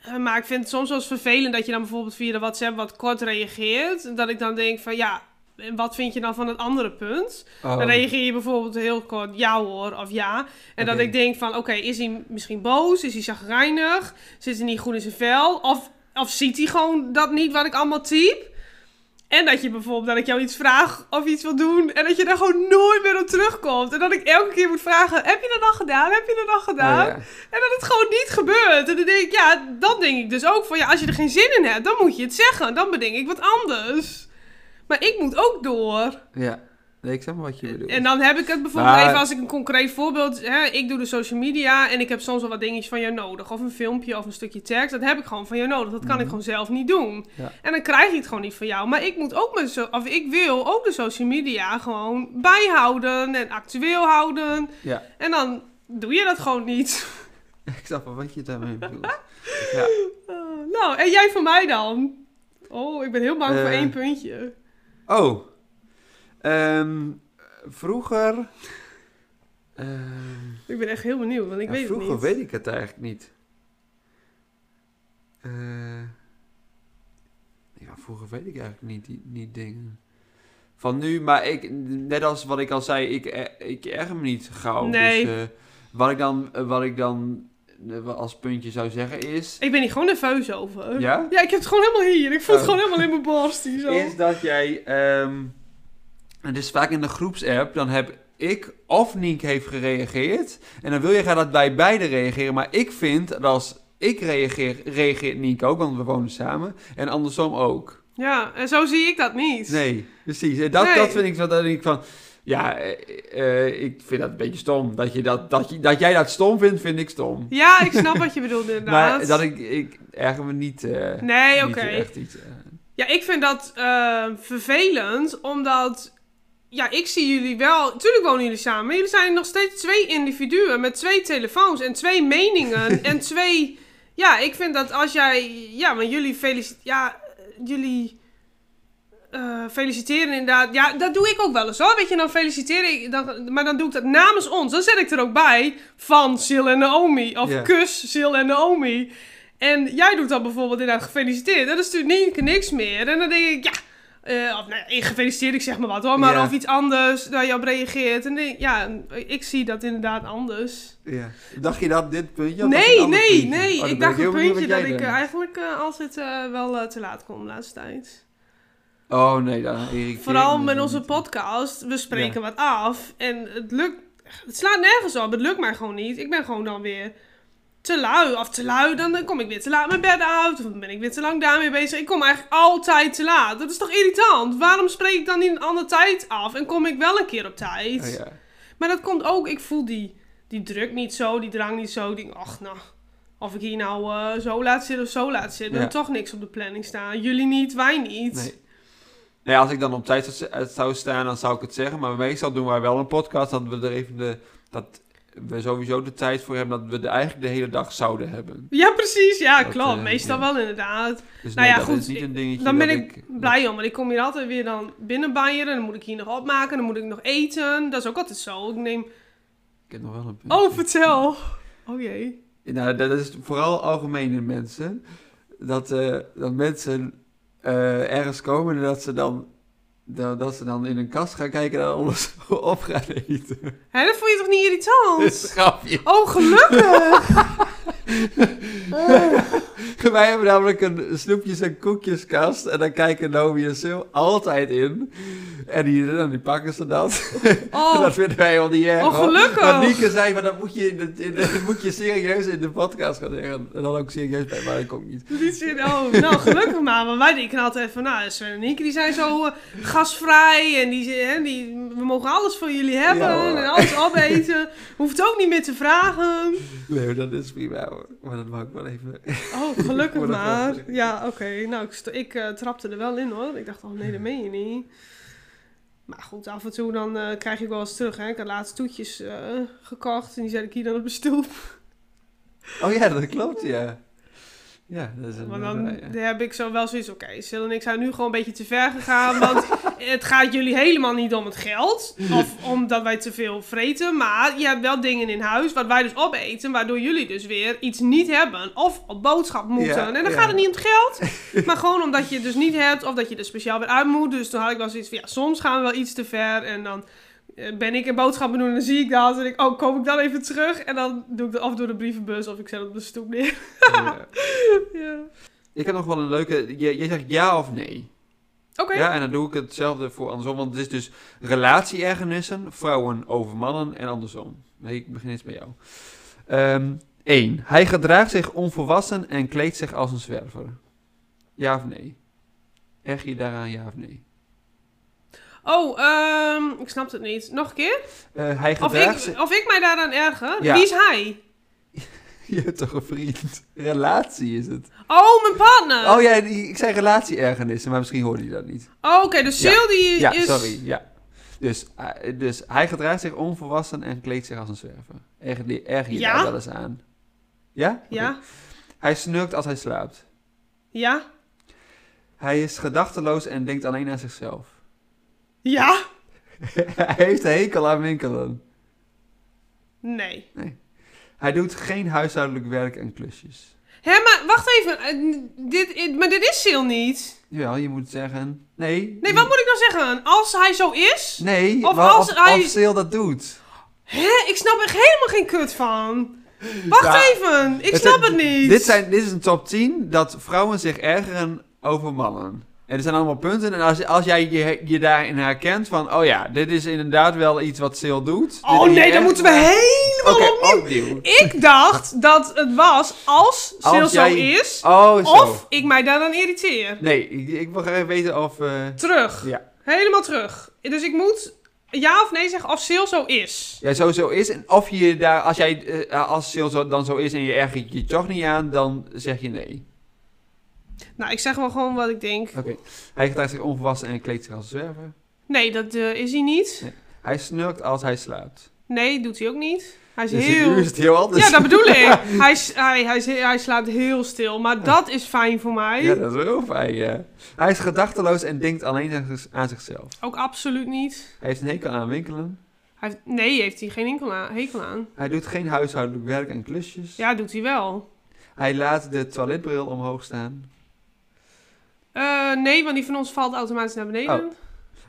Eh, Maar ik vind het soms wel eens vervelend dat je dan bijvoorbeeld via de WhatsApp wat kort reageert. Dat ik dan denk van ja, en wat vind je dan van het andere punt? Oh. Dan reageer je bijvoorbeeld heel kort ja hoor of ja. En dat ik denk van oké, is hij misschien boos? Is hij chagrijnig? Zit hij niet goed in zijn vel? Of, of ziet hij gewoon dat niet wat ik allemaal typ? En dat je bijvoorbeeld, dat ik jou iets vraag of iets wil doen. En dat je daar gewoon nooit meer op terugkomt. En dat ik elke keer moet vragen, heb je dat al gedaan? Heb je dat al gedaan? Oh, ja. En dat het gewoon niet gebeurt. En dan denk ik, ja, dan denk ik dus ook van, ja, als je er geen zin in hebt, dan moet je het zeggen. Dan bedenk ik wat anders. Maar ik moet ook door. Ja, nee, ik zeg maar wat je bedoelt. En dan heb ik het bijvoorbeeld Maar- even als ik een concreet voorbeeld... Hè, ik doe de social media en ik heb soms wel wat dingetjes van jou nodig. Of een filmpje of een stukje tekst. Dat heb ik gewoon van jou nodig. Dat kan ik Mhm. gewoon zelf niet doen. Ja. En dan krijg je het gewoon niet van jou. Maar ik moet ook mijn... So of ik wil ook de social media gewoon bijhouden en actueel houden. Ja. En dan doe je dat gewoon niet. Ik snap wel wat je daarmee bedoelt. Ja. Eh, nou, en jij van mij dan? Oh, ik ben heel bang voor Eh, één puntje. Oh. Ehm, vroeger... ehm, Ik ben echt heel benieuwd, want ik ja, weet het vroeger niet. weet ik het eigenlijk niet. Eh, ja, vroeger weet ik eigenlijk niet, die, niet dingen. Van nu, maar ik, net als wat ik al zei, ik, eh, ik erger me niet gauw. Nee. Dus, wat ik dan, wat ik dan als puntje zou zeggen is... Ik ben hier gewoon nerveus over. Ja? Ja, ik heb het gewoon helemaal hier. Ik voel het Oh. gewoon helemaal in mijn borst. Hier zo. is dat jij... ehm en dus vaak in de groepsapp, dan heb ik of Nienke heeft gereageerd. En dan wil je graag dat wij beiden reageren. Maar ik vind dat als ik reageer, reageert Nienke ook, want we wonen samen. En andersom ook. Ja, en zo zie ik dat niet. Nee, precies. En dat, Nee. dat vind ik, dat denk ik van... Ja, eh, eh, ik vind dat een beetje stom. Dat, je dat, dat, je, dat jij dat stom vindt, vind ik stom. Ja, ik snap wat je bedoelt inderdaad. Maar dat ik, ik erger me niet, eh Nee, oké. echt iets. eh. Ja, ik vind dat vervelend, omdat... Ja, ik zie jullie wel... Tuurlijk wonen jullie samen, maar jullie zijn nog steeds twee individuen met twee telefoons en twee meningen en twee... Ja, ik vind dat als jij... Ja, maar jullie feliciteren... Ja, jullie... eh, feliciteren inderdaad. Ja, dat doe ik ook wel eens hoor. Weet je, dan feliciteer ik. Dan, maar dan doe ik dat namens ons. Dan zet ik er ook bij. Van Sil en Naomi. Of kus Sil en Naomi. En jij doet dan bijvoorbeeld inderdaad gefeliciteerd. Dat is natuurlijk niks meer. En dan denk ik, ja. Eh, of nou, ja, gefeliciteerd, ik zeg maar wat hoor. Maar of iets anders dat je op reageert. En ja, ik zie dat inderdaad anders. Ja. Dacht je dat dit puntje? Nee, nee, puntje? nee. Oh, ik dacht een puntje dat ik eh, eigenlijk eh, altijd wel te laat kom de laatste tijd. Oh nee, dan Vooral me met onze podcast. We spreken wat af. En het lukt. Het slaat nergens op. Het lukt mij gewoon niet. Ik ben gewoon dan weer te lui. Of te lui. Dan kom ik weer te laat mijn bed uit. Of dan ben ik weer te lang daarmee bezig. Ik kom eigenlijk altijd te laat. Dat is toch irritant? Waarom spreek ik dan niet een andere tijd af? En kom ik wel een keer op tijd? Oh, ja. Maar dat komt ook. Ik voel die, die druk niet zo. Die drang niet zo. Ik denk, ach nou. Of ik hier nou eh, zo laat zitten of zo laat zitten. Ja. toch niks op de planning staan. Jullie niet, wij niet. Nee. Nee, als ik dan op tijd zou- eh, zou staan, dan zou ik het zeggen. Maar meestal doen wij wel een podcast dat we er even de... Dat we sowieso de tijd voor hebben dat we eigenlijk de hele dag zouden hebben. Ja, precies. Ja, Dat, klopt. eh, Meestal ja. wel inderdaad. Dus Nou nee, ja, dat goed, is niet een dingetje Dan ben ik blij om, want ik kom hier altijd weer dan binnenbanjeren. Dan moet ik hier nog opmaken, dan moet ik nog eten. Dat is ook altijd zo. Ik neem... Ik heb nog wel een. Oh, vertel. Oh jee. Nou, dat is vooral algemeen in mensen. Dat, eh, dat mensen eh, ergens komen en dat ze dan, dat, dat ze dan in een kast gaan kijken en dan alles op gaan eten. Hé, dat vond je toch niet is een irritant? grapje. Oh, gelukkig. Wij hebben namelijk een snoepjes- en koekjeskast en dan kijken Naomi en Sil altijd in. En die, dan die pakken ze dat. Oh, dat vinden wij wel niet erg. oh gelukkig. Maar Nieke zei, van, dat moet je, in de, in de- moet je serieus in de podcast gaan zeggen. En dan ook serieus bij, maar dat komt niet. Oh, nou gelukkig maar. Want wij denken altijd van, nou, Sven en Nienke die zijn zo eh, gasvrij. En die, hè, die, we mogen alles van jullie hebben. Ja, en alles opeten. Hoeft ook niet meer te vragen. Nee, dat is prima hoor. Maar dat mag ik wel even... Oh, gelukkig maar. Ja, oké. Nou, ik, ik eh, trapte er wel in hoor. Ik dacht, oh nee, dat meen je niet. Maar goed, af en toe dan eh, krijg ik wel eens terug. Hè. Ik had laatst toetjes eh, gekocht en die zet ik hier dan op de stoep. Oh ja, dat klopt, ja. Ja, dat is. Maar dan ja. dan heb ik zo wel zoiets, oké, Sil en ik zijn nu gewoon een beetje te ver gegaan. Want het gaat jullie helemaal niet om het geld. Of omdat wij te veel vreten. Maar je hebt wel dingen in huis wat wij dus opeten. Waardoor jullie dus weer iets niet hebben. Of op boodschap moeten. Ja, en dan ja. gaat het niet om het geld. maar gewoon omdat je het dus niet hebt. Of dat je er speciaal weer uit moet. Dus toen had ik wel zoiets van, ja, soms gaan we wel iets te ver. En dan eh, ben ik een boodschappen doen en dan zie ik dat. En ik, oh, kom ik dan even terug. En dan doe ik het of door de brievenbus of ik zet het op de stoep neer. Ja. ja. Ik heb nog wel een leuke... Je, je zegt ja of nee. Oké. Ja, en dan doe ik hetzelfde voor andersom. Want het is dus relatie-ergernissen, vrouwen over mannen en andersom. Nee, ik begin eens bij jou. Ehm 1. Hij gedraagt zich onvolwassen en kleedt zich als een zwerver. Ja of nee? Erg je daaraan ja of nee? Oh, ehm, ik snap het niet. Nog een keer? Eh, hij Of zich... ik, of ik mij daaraan erger? Ja. Wie is hij? Je hebt toch een vriend? Relatie is het. Oh, mijn partner! Oh ja, ik zei relatie-ergernissen, maar misschien hoorde je dat niet. Oh, oké, dus Ja. Sil die Ja, is... sorry, ja. Dus, eh, dus hij gedraagt zich onvolwassen en kleedt zich als een zwerver. Erger, erger je Ja? daar wel eens aan? Ja? Ja? Hij snurkt als hij slaapt. Ja? Hij is gedachteloos en denkt alleen aan zichzelf. Ja? hij heeft een hekel aan winkelen. Nee. Hij doet geen huishoudelijk werk en klusjes. Hé, maar wacht even. eh, dit, eh, maar dit is Sil niet. Jawel, je moet zeggen... Nee. Nee, wat moet ik nou zeggen? Als hij zo is? Nee, Of als of, hij- of Sil dat doet. Hè? Ik snap er helemaal geen kut van. Wacht Ja, even. Ik het- snap het niet. Dit, zijn, dit is een top 10 dat vrouwen zich ergeren over mannen. En er zijn allemaal punten. En als, als jij je, je daarin herkent van... Oh ja, dit is inderdaad wel iets wat Sil doet. Oh Dit nee, echt dan moeten we helemaal Oké, opnieuw. opnieuw. Ik dacht dat het was als Sil Als zo is. Oh, zo. Of ik mij daaraan irriteer. Nee, ik, ik wil graag weten of... eh, Terug. ja. Helemaal terug. Dus ik moet ja of nee zeggen of Sil zo is. Ja, sowieso is. En of je daar, als jij, eh, als Sil zo, dan zo is en je ergert je toch niet aan, dan zeg je nee. Nou, ik zeg wel gewoon wat ik denk. Oké. Hij gedraagt zich onvolwassen en kleedt zich als een zwerver. Nee, dat eh, is hij niet. Hij snurkt als hij slaapt. Nee, doet hij ook niet. Hij is Dus heel... nu is het heel anders. Ja, dat bedoel ik. Hij, hij, hij, hij slaapt heel stil. Maar dat is fijn voor mij. Ja, dat is heel fijn, ja. Hij is gedachteloos en denkt alleen aan zich- aan zichzelf. Ook absoluut niet. Hij heeft een hekel aan winkelen. Hij heeft, nee, heeft hij geen enkel aan, hekel aan. Hij doet geen huishoudelijk werk en klusjes. Ja, doet hij wel. Hij laat de toiletbril omhoog staan. Eh, nee, want die van ons valt automatisch naar beneden. Oh.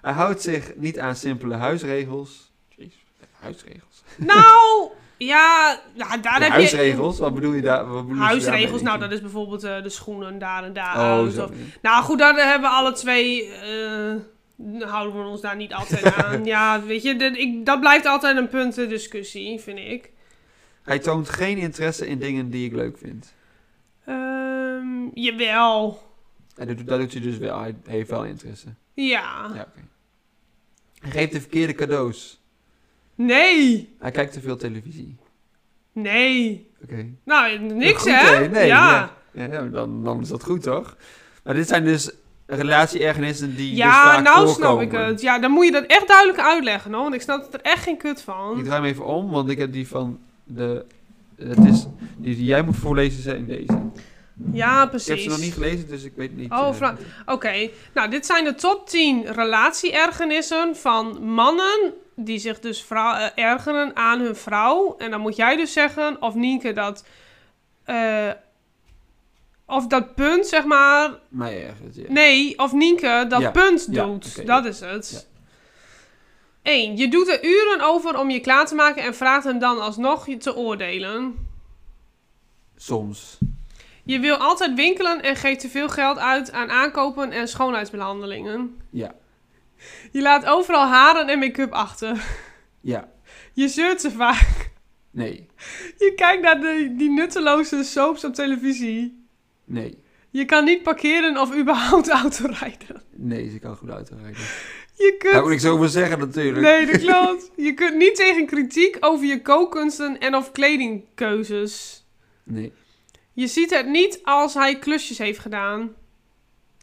Hij houdt zich niet aan simpele huisregels. Jezus, huisregels. Nou, ja, daar De heb huisregels? Wat bedoel je daar? Wat bedoel je... je Huisregels, nou dat is bijvoorbeeld eh, de schoenen daar en daar Oh, uit. Of, nou goed, daar hebben we alle twee... eh, houden we ons daar niet altijd aan. Ja, weet je, dat- ik, dat blijft altijd een punt de discussie, vind ik. Hij toont geen interesse in dingen die ik leuk vind. Ehm, jawel. En dat, doet- dat doet hij dus wel. Hij heeft wel interesse. Ja. Ja. Hij geeft de verkeerde cadeaus. Nee. Hij kijkt te veel televisie. Nee. Oké. Nou, niks Goed, hè? Nee, ja. Ja, ja, dan, dan is dat goed, toch? Maar dit zijn dus relatie-ergernissen die dus Ja, vaak nou voorkomen. snap ik het. Ja, dan moet je dat echt duidelijk uitleggen, hoor. Want ik snap er echt geen kut Ik van. draai hem even om, want ik heb die van de... Het is, die, die jij moet voorlezen zijn deze. Ja, Ik precies. heb ze nog niet gelezen, dus ik weet niet... Oh, eh, Oké, nou dit zijn de top 10 relatie-ergernissen van mannen die zich dus vrou- eh, ergeren aan hun vrouw. En dan moet jij dus zeggen of Nienke dat... eh, of dat punt, zeg maar... mij ergens, ja. Nee, of Nienke dat Ja, punt ja, doet. dat is het. ja. 1. Je doet er uren over om je klaar te maken en vraagt hem dan alsnog je te oordelen. Soms. Je wil altijd winkelen en geeft te veel geld uit aan aankopen en schoonheidsbehandelingen. Ja. Je laat overal haren en make-up achter. Ja. Je zeurt te vaak. Nee. Je kijkt naar de, die nutteloze soaps op televisie. Nee. Je kan niet parkeren of überhaupt autorijden. Nee, ze kan goed uitrijden. Je Daar moet kunt... ik zo over zeggen, natuurlijk. Nee, dat klopt. Je kunt niet tegen kritiek over je kookkunsten en of kledingkeuzes. Nee. Je ziet het niet als hij klusjes heeft gedaan.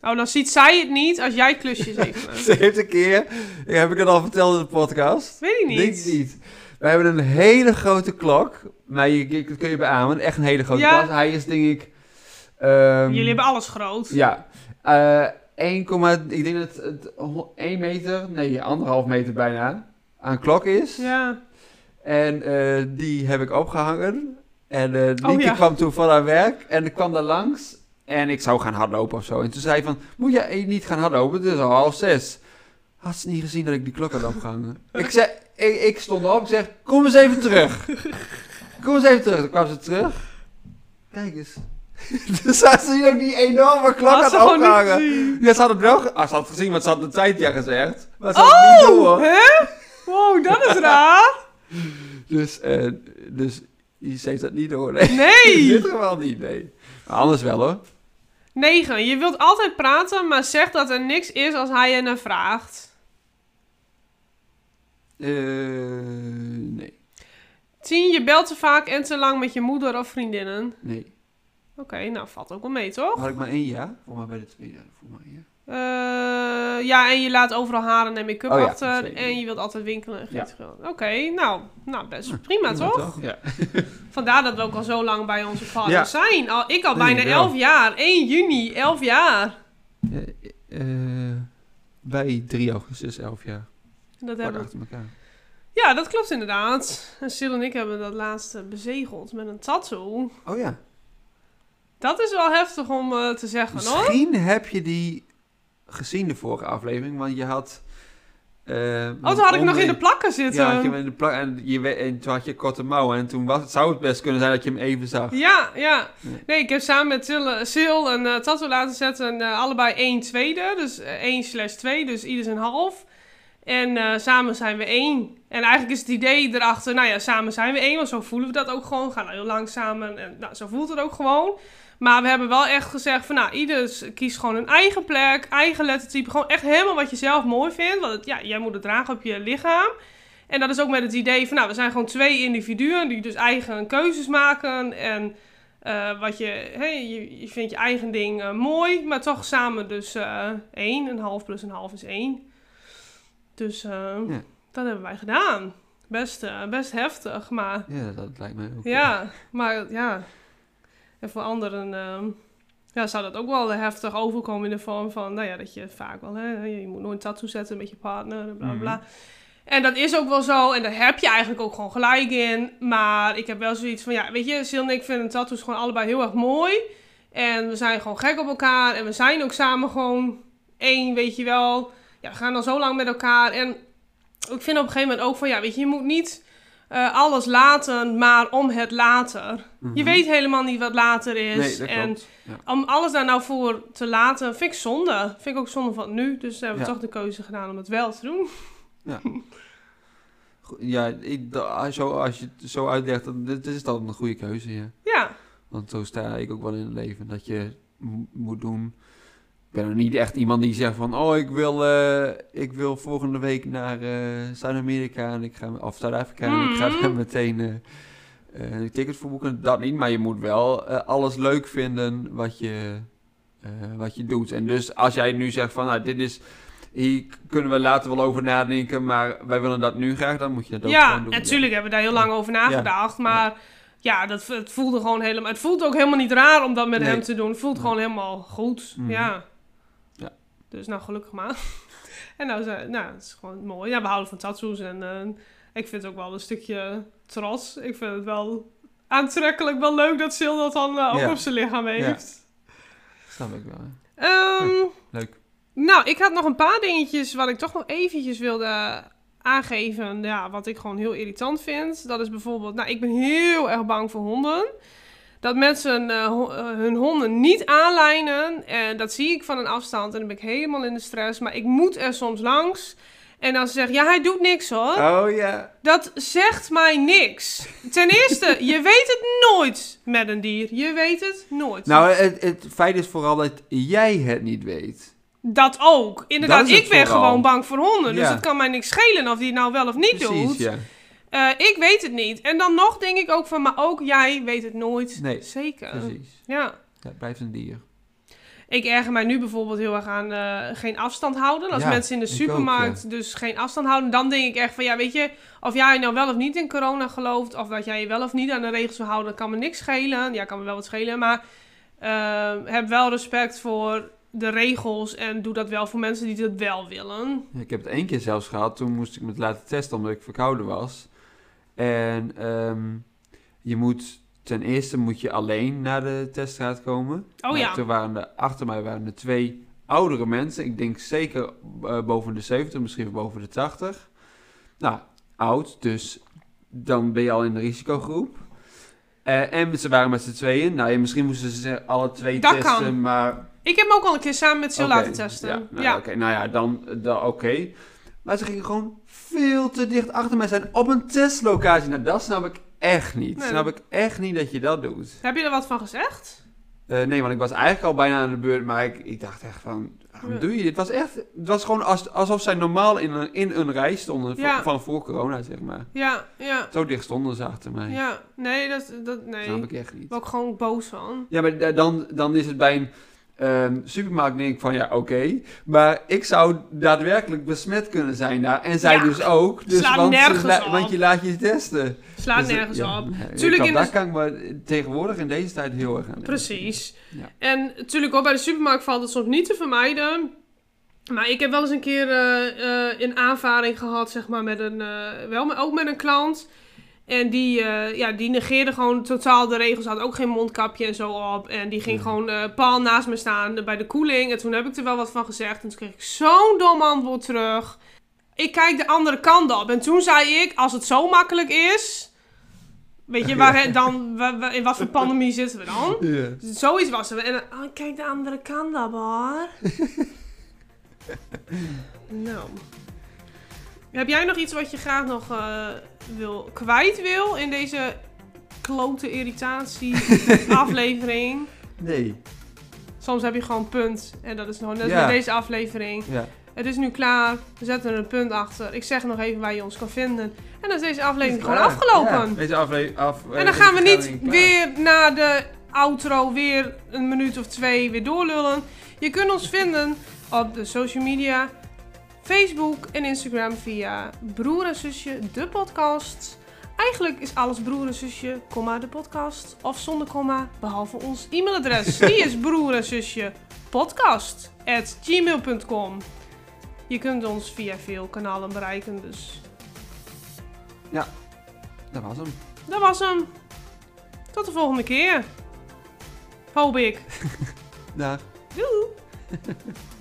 Oh, dan ziet zij het niet als jij klusjes heeft gedaan. Ze heeft een keer, heb ik het al verteld in de podcast? Weet ik niet. Denk niet. We hebben een hele grote klok. Maar je, je- dat kun je beamen. Echt een hele grote Ja. klok. Hij is denk ik... ehm, Jullie hebben alles groot. Ja. eh 1, ik denk dat het 1 meter, nee, anderhalf meter bijna, aan klok is. Ja. En eh, die heb ik opgehangen. En Oh, ja. kwam toen van haar werk en ik kwam daar langs. En ik zou gaan hardlopen of zo. En toen zei hij van, moet jij niet gaan hardlopen? Het is al half zes. Had ze niet gezien dat ik die klok had opgehangen? ik, zei, ik, ik stond op, ik zeg, kom eens even terug. Kom eens even terug. Toen kwam ze terug. Kijk eens. dus had ze niet ook die enorme klok Had had ze niet opgehangen. Ja, ze had het wel ah, ze had het gezien, want ze had de tijd ja gezegd. Maar ze had het niet Oh, door. hè? Wow, dat is raar. Dus, eh, dus ze heeft dat niet door. Nee. In Nee. dit geval niet, nee. Maar anders wel hoor. 9. Je wilt altijd praten, maar zegt dat er niks is als hij je naar vraagt. Eh, nee. 10. Je belt te vaak en te lang met je moeder of vriendinnen. Nee. Oké, nou valt ook wel mee, toch? Had ik maar één ja? Voor mij bij de tweede. Voor mij ja. Eh, ja, en je laat overal haren en make-up Oh ja, achter. zeker. En je wilt altijd winkelen en geen Ja. geld. Oké, nou, nou, best prima, toch? Ja. Vandaar dat we ook al zo lang bij onze partners Ja. zijn. Al, ik al Nee, bijna wel. 11 jaar. 1 juni, 11 jaar. Eh, eh, bij 3 augustus, 11 jaar. Dat hebben we achter elkaar. Ja, dat klopt inderdaad. En Sil en ik hebben dat laatste bezegeld met een tattoo. Oh ja. Dat is wel heftig om eh, te zeggen, hoor. Misschien heb je die gezien de vorige aflevering, want je had... eh, Oh, toen had ik nog in de plakken zitten. Ja, had je in de plak en, je, en toen had je korte mouwen en toen was, zou het best kunnen zijn dat je hem even zag. Ja, ja. Nee, ik heb samen met Sil, een tattoo laten zetten. eh, allebei 1 tweede. Dus eh, 1 slash 2. Dus ieder zijn half. En samen zijn we één. En eigenlijk is het idee erachter, nou ja, samen zijn we één. Want zo voelen we dat ook gewoon. We gaan heel lang samen. En nou, zo voelt het ook gewoon. Maar we hebben wel echt gezegd van, nou, ieder kiest gewoon een eigen plek, eigen lettertype. Gewoon echt helemaal wat je zelf mooi vindt. Want het, ja, jij moet het dragen op je lichaam. En dat is ook met het idee van, nou, we zijn gewoon twee individuen die dus eigen keuzes maken. En eh, wat je, hey, je, je vindt je eigen ding eh, mooi, maar toch samen dus eh één. Een half plus een half is één. Dus Ja. dat hebben wij gedaan. Best, best heftig, maar Ja, dat lijkt mij ook. ja, maar ja. En voor anderen ehm, ja, zou dat ook wel heftig overkomen in de vorm van, nou ja, dat je vaak wel, hè, je moet nooit een tattoo zetten met je partner, en bla bla bla. Mhm. En dat is ook wel zo, en daar heb je eigenlijk ook gewoon gelijk in. Maar ik heb wel zoiets van, ja, weet je, Sil en ik vinden tattoos gewoon allebei heel erg mooi. En we zijn gewoon gek op elkaar. En we zijn ook samen gewoon één, weet je wel. Ja, we gaan al zo lang met elkaar. En ik vind op een gegeven moment ook van, ja, weet je, je moet niet eh, alles laten, maar om het later. Je Mhm. weet helemaal niet wat later is. Nee, en. Ja. om alles daar nou voor te laten, vind ik zonde. Vind ik ook zonde van nu. Dus hebben we Ja. toch de keuze gedaan om het wel te doen. Goed, Ja, ik, zo, als je het zo uitlegt, dan dit is dat een goede keuze, ja. Ja, Want zo sta ik ook wel in het leven, dat je mo- moet doen. Ik ben er niet echt iemand die zegt van, oh, ik wil, eh, ik wil volgende week naar eh, Zuid-Amerika en ik ga, of Zuid-Afrika en ik ga Mhm. daar meteen eh, eh, een ticket voor boeken. Dat niet, maar je moet wel alles leuk vinden wat je, wat je doet. En dus als jij nu zegt van, nou, dit is, hier kunnen we later wel over nadenken, maar wij willen dat nu graag, dan moet je dat ook ja gewoon doen. natuurlijk hebben we daar heel lang over nagedacht. Maar ja, dat, het voelde gewoon helemaal... Het voelt ook helemaal niet raar om dat met Nee. hem te doen. Het voelt Nee. gewoon helemaal goed. Mhm. Ja. Ja. Dus nou, gelukkig maar. en nou, ze- nou, het is gewoon mooi. Ja, we houden van tattoos. En eh, ik vind het ook wel een stukje trots. Ik vind het wel aantrekkelijk. Wel leuk dat Sil dat dan eh, ook Ja. op zijn lichaam heeft. Snap ik wel. Ehm, Leuk. Nou, ik had nog een paar dingetjes wat ik toch nog eventjes wilde aangeven. Ja, wat ik gewoon heel irritant vind. Dat is bijvoorbeeld, nou, ik ben heel erg bang voor honden. Dat mensen eh, eh, hun honden niet aanlijnen. En dat zie ik van een afstand. En dan ben ik helemaal in de stress. Maar ik moet er soms langs. En dan zeg ja, hij doet niks hoor. Oh ja. Dat zegt mij niks. Ten eerste, je weet het nooit met een dier. Je weet het nooit. Nou, het, het feit is vooral dat jij het niet weet. Dat ook. Inderdaad, Dat ik ben vooral. gewoon bang voor honden. Dus Ja. het kan mij niks schelen of die het nou wel of niet Precies, doet. ja. Eh, ik weet het niet. En dan nog denk ik ook van, maar ook jij weet het nooit. Nee, Zeker. Precies. Ja. Blijft een dier. Ik erger mij nu bijvoorbeeld heel erg aan eh, geen afstand houden. Als Ja, mensen in de ook, supermarkt dus geen afstand houden, dan denk ik echt van, ja, weet je, of jij nou wel of niet in corona gelooft, of dat jij je wel of niet aan de regels wil houden, kan me niks schelen. Ja, kan me wel wat schelen, maar eh, heb wel respect voor de regels en doe dat wel voor mensen die dat wel willen. Ik heb het één keer zelfs gehad. Toen moest ik me laten testen omdat ik verkouden was. En ehm, je moet... Ten eerste moet je alleen naar de teststraat komen. Oh Nou, ja. Toen waren er, achter mij waren er twee oudere mensen. Ik denk zeker eh, boven de 70, misschien boven de 80. Nou, oud, dus dan ben je al in de risicogroep. Eh, en ze waren met z'n tweeën. Nou, ja, misschien moesten ze ze alle twee Dat testen, kan. maar... Ik heb hem ook al een keer samen met Oké, laten testen. Ja, Ja, nou, oké, nou ja, dan, dan oké. Maar ze gingen gewoon veel te dicht achter mij zijn op een testlocatie. Nou, dat snap ik echt niet. Nee, snap ik echt niet dat je dat doet. Heb je er wat van gezegd? Eh, nee, want ik was eigenlijk al bijna aan de beurt, maar ik, ik dacht echt van, waarom Ja. doe je dit? Het was echt, het was gewoon als, alsof zij normaal in een, in een rij stonden, Ja. van, van voor corona, zeg maar. Ja, ja, Zo dicht stonden ze achter mij. ja. Nee, dat, dat nee. snap Ik echt niet. ook gewoon boos van. Ja, maar da- dan, dan is het bij een, Ehm, supermarkt denk ik van ja, oké. Maar ik zou daadwerkelijk besmet kunnen zijn daar. En zij Ja. dus ook. Dus, Slaat want, nergens op. want je laat je testen. Slaat Dus, eh, nergens ja, op. Tuurlijk kan- in daar de- kan ik me tegenwoordig in deze tijd heel erg aan. Precies. Ja. En natuurlijk ook bij de supermarkt valt het soms niet te vermijden. Maar ik heb wel eens een keer eh, eh, een aanvaring gehad, zeg maar, met een, eh, wel, met, ook met een klant. En die, eh, ja, die negeerde gewoon totaal de regels, had ook geen mondkapje en zo op. En die ging Ja. gewoon eh pal naast me staan bij de koeling. En toen heb ik er wel wat van gezegd. En toen kreeg ik zo'n dom antwoord terug. Ik kijk de andere kant op. En toen zei ik, als het zo makkelijk is... Weet je, waar, dan, in wat voor pandemie zitten we dan? Ja. Zoiets was er. En oh, kijk de andere kant op hoor. nou. Heb jij nog iets wat je graag nog eh, wil, kwijt wil in deze klote irritatie aflevering? Nee. Soms heb je gewoon een punt. En dat is nog net Ja. deze aflevering. Ja. Het is nu klaar. We zetten er een punt achter. Ik zeg nog even waar je ons kan vinden. En dan is deze aflevering gewoon afgelopen. Ja, deze aflevering af. En dan gaan we niet weer na de outro weer een minuut of twee weer doorlullen. Je kunt ons vinden op de social media. Facebook en Instagram via Broer en Zusje, de podcast. Eigenlijk is alles Broer en Zusje, komma, de podcast. Of zonder komma, behalve ons e-mailadres. Die is broer en zusje podcast at gmail.com. Je kunt ons via veel kanalen bereiken, dus Dat was hem. dat was hem. Tot de volgende keer. Hoop ik. Dag. Doei!